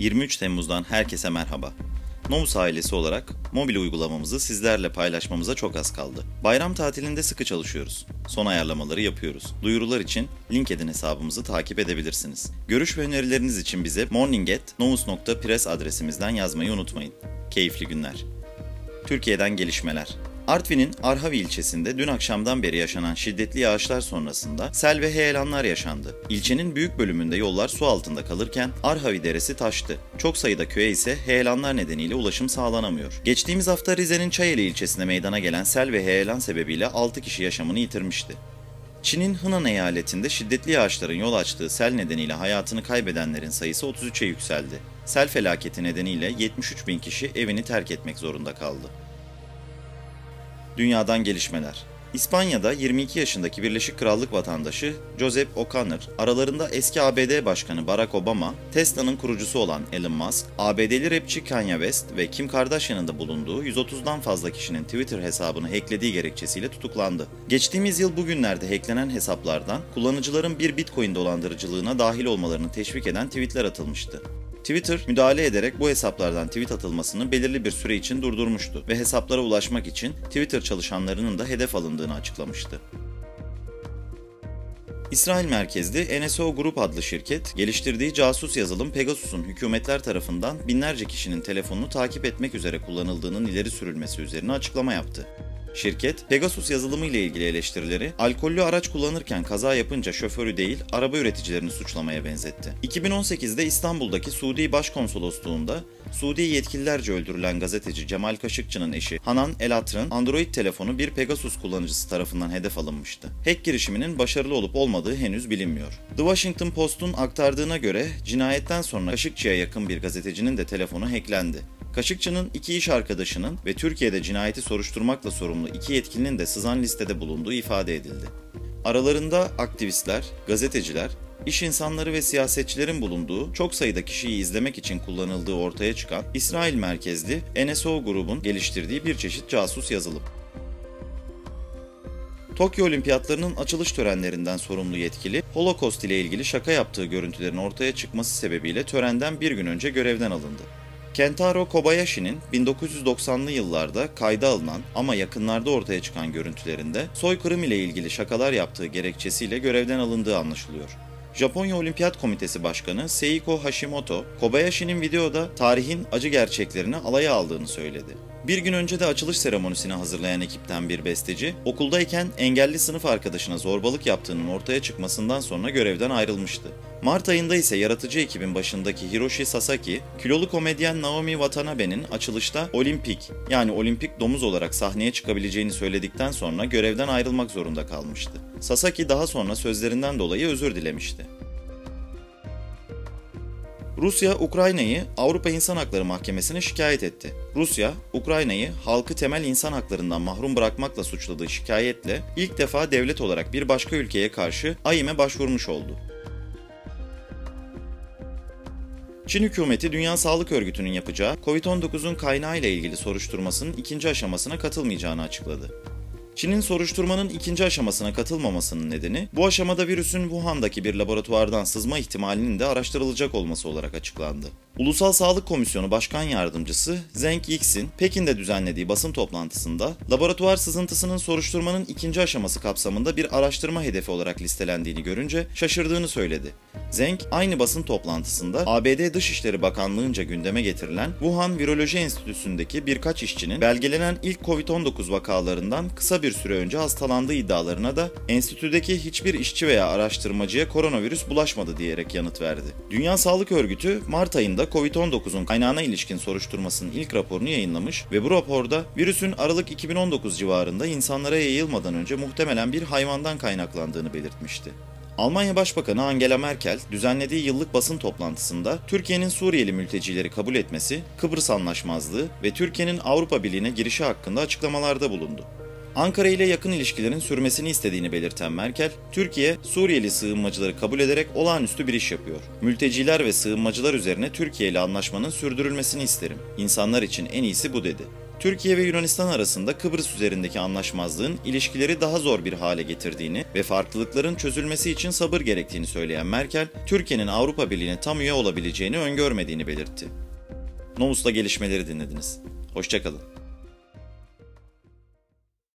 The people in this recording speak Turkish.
23 Temmuz'dan herkese merhaba. Novus ailesi olarak mobil uygulamamızı sizlerle paylaşmamıza çok az kaldı. Bayram tatilinde sıkı çalışıyoruz. Son ayarlamaları yapıyoruz. Duyurular için LinkedIn hesabımızı takip edebilirsiniz. Görüş ve önerileriniz için bize morning@novus.press adresimizden yazmayı unutmayın. Keyifli günler. Türkiye'den gelişmeler. Artvin'in Arhavi ilçesinde dün akşamdan beri yaşanan şiddetli yağışlar sonrasında sel ve heyelanlar yaşandı. İlçenin büyük bölümünde yollar su altında kalırken Arhavi deresi taştı. Çok sayıda köye ise heyelanlar nedeniyle ulaşım sağlanamıyor. Geçtiğimiz hafta Rize'nin Çayeli ilçesinde meydana gelen sel ve heyelan sebebiyle 6 kişi yaşamını yitirmişti. Çin'in Henan eyaletinde şiddetli yağışların yol açtığı sel nedeniyle hayatını kaybedenlerin sayısı 33'e yükseldi. Sel felaketi nedeniyle 73 bin kişi evini terk etmek zorunda kaldı. Dünyadan gelişmeler. İspanya'da 22 yaşındaki Birleşik Krallık vatandaşı Joseph O'Connor, aralarında eski ABD Başkanı Barack Obama, Tesla'nın kurucusu olan Elon Musk, ABD'li rapçi Kanye West ve Kim Kardashian'ın da bulunduğu 130'dan fazla kişinin Twitter hesabını hacklediği gerekçesiyle tutuklandı. Geçtiğimiz yıl bugünlerde hacklenen hesaplardan kullanıcıların bir Bitcoin dolandırıcılığına dahil olmalarını teşvik eden tweetler atılmıştı. Twitter müdahale ederek bu hesaplardan tweet atılmasını belirli bir süre için durdurmuştu ve hesaplara ulaşmak için Twitter çalışanlarının da hedef alındığını açıklamıştı. İsrail merkezli NSO Group adlı şirket, geliştirdiği casus yazılım Pegasus'un hükümetler tarafından binlerce kişinin telefonunu takip etmek üzere kullanıldığının ileri sürülmesi üzerine açıklama yaptı. Şirket, Pegasus yazılımı ile ilgili eleştirileri, alkollü araç kullanırken kaza yapınca şoförü değil, araba üreticilerini suçlamaya benzetti. 2018'de İstanbul'daki Suudi Başkonsolosluğu'nda Suudi yetkililerce öldürülen gazeteci Cemal Kaşıkçı'nın eşi Hanan Elatr'ın Android telefonu bir Pegasus kullanıcısı tarafından hedef alınmıştı. Hack girişiminin başarılı olup olmadığı henüz bilinmiyor. The Washington Post'un aktardığına göre cinayetten sonra Kaşıkçı'ya yakın bir gazetecinin de telefonu hacklendi. Kaşıkçı'nın iki iş arkadaşının ve Türkiye'de cinayeti soruşturmakla sorumlu iki yetkilinin de sızan listede bulunduğu ifade edildi. Aralarında aktivistler, gazeteciler, iş insanları ve siyasetçilerin bulunduğu çok sayıda kişiyi izlemek için kullanıldığı ortaya çıkan İsrail merkezli NSO grubun geliştirdiği bir çeşit casus yazılım. Tokyo Olimpiyatlarının açılış törenlerinden sorumlu yetkili, Holocaust ile ilgili şaka yaptığı görüntülerin ortaya çıkması sebebiyle törenden bir gün önce görevden alındı. Kentaro Kobayashi'nin 1990'lı yıllarda kayda alınan ama yakınlarda ortaya çıkan görüntülerinde soykırım ile ilgili şakalar yaptığı gerekçesiyle görevden alındığı anlaşılıyor. Japonya Olimpiyat Komitesi Başkanı Seiko Hashimoto, Kobayashi'nin videoda tarihin acı gerçeklerini alaya aldığını söyledi. Bir gün önce de açılış seremonisini hazırlayan ekipten bir besteci, okuldayken engelli sınıf arkadaşına zorbalık yaptığının ortaya çıkmasından sonra görevden ayrılmıştı. Mart ayında ise yaratıcı ekibin başındaki Hiroshi Sasaki, kilolu komedyen Naomi Watanabe'nin açılışta olimpik yani olimpik domuz olarak sahneye çıkabileceğini söyledikten sonra görevden ayrılmak zorunda kalmıştı. Sasaki daha sonra sözlerinden dolayı özür dilemişti. Rusya, Ukrayna'yı Avrupa İnsan Hakları Mahkemesi'ne şikayet etti. Rusya, Ukrayna'yı halkı temel insan haklarından mahrum bırakmakla suçladığı şikayetle ilk defa devlet olarak bir başka ülkeye karşı AİM'e başvurmuş oldu. Çin hükümeti Dünya Sağlık Örgütü'nün yapacağı COVID-19'un kaynağı ile ilgili soruşturmasının ikinci aşamasına katılmayacağını açıkladı. Çin'in soruşturmanın ikinci aşamasına katılmamasının nedeni bu aşamada virüsün Wuhan'daki bir laboratuvardan sızma ihtimalinin de araştırılacak olması olarak açıklandı. Ulusal Sağlık Komisyonu Başkan Yardımcısı Zheng Yixin, Pekin'de düzenlediği basın toplantısında laboratuvar sızıntısının soruşturmanın ikinci aşaması kapsamında bir araştırma hedefi olarak listelendiğini görünce şaşırdığını söyledi. Zheng aynı basın toplantısında ABD Dışişleri Bakanlığı'nca gündeme getirilen Wuhan Viroloji Enstitüsü'ndeki birkaç işçinin belgelenen ilk COVID-19 vakalarından kısa bir süre önce hastalandığı iddialarına da enstitüdeki hiçbir işçi veya araştırmacıya koronavirüs bulaşmadı diyerek yanıt verdi. Dünya Sağlık Örgütü Mart ayında COVID-19'un kaynağına ilişkin soruşturmasının ilk raporunu yayınlamış ve bu raporda virüsün Aralık 2019 civarında insanlara yayılmadan önce muhtemelen bir hayvandan kaynaklandığını belirtmişti. Almanya Başbakanı Angela Merkel düzenlediği yıllık basın toplantısında Türkiye'nin Suriyeli mültecileri kabul etmesi, Kıbrıs Anlaşmazlığı ve Türkiye'nin Avrupa Birliği'ne girişi hakkında açıklamalarda bulundu. Ankara ile yakın ilişkilerin sürmesini istediğini belirten Merkel, Türkiye, Suriyeli sığınmacıları kabul ederek olağanüstü bir iş yapıyor. Mülteciler ve sığınmacılar üzerine Türkiye ile anlaşmanın sürdürülmesini isterim. İnsanlar için en iyisi bu dedi. Türkiye ve Yunanistan arasında Kıbrıs üzerindeki anlaşmazlığın ilişkileri daha zor bir hale getirdiğini ve farklılıkların çözülmesi için sabır gerektiğini söyleyen Merkel, Türkiye'nin Avrupa Birliği'ne tam üye olabileceğini öngörmediğini belirtti. Nomus'ta gelişmeleri dinlediniz. Hoşçakalın.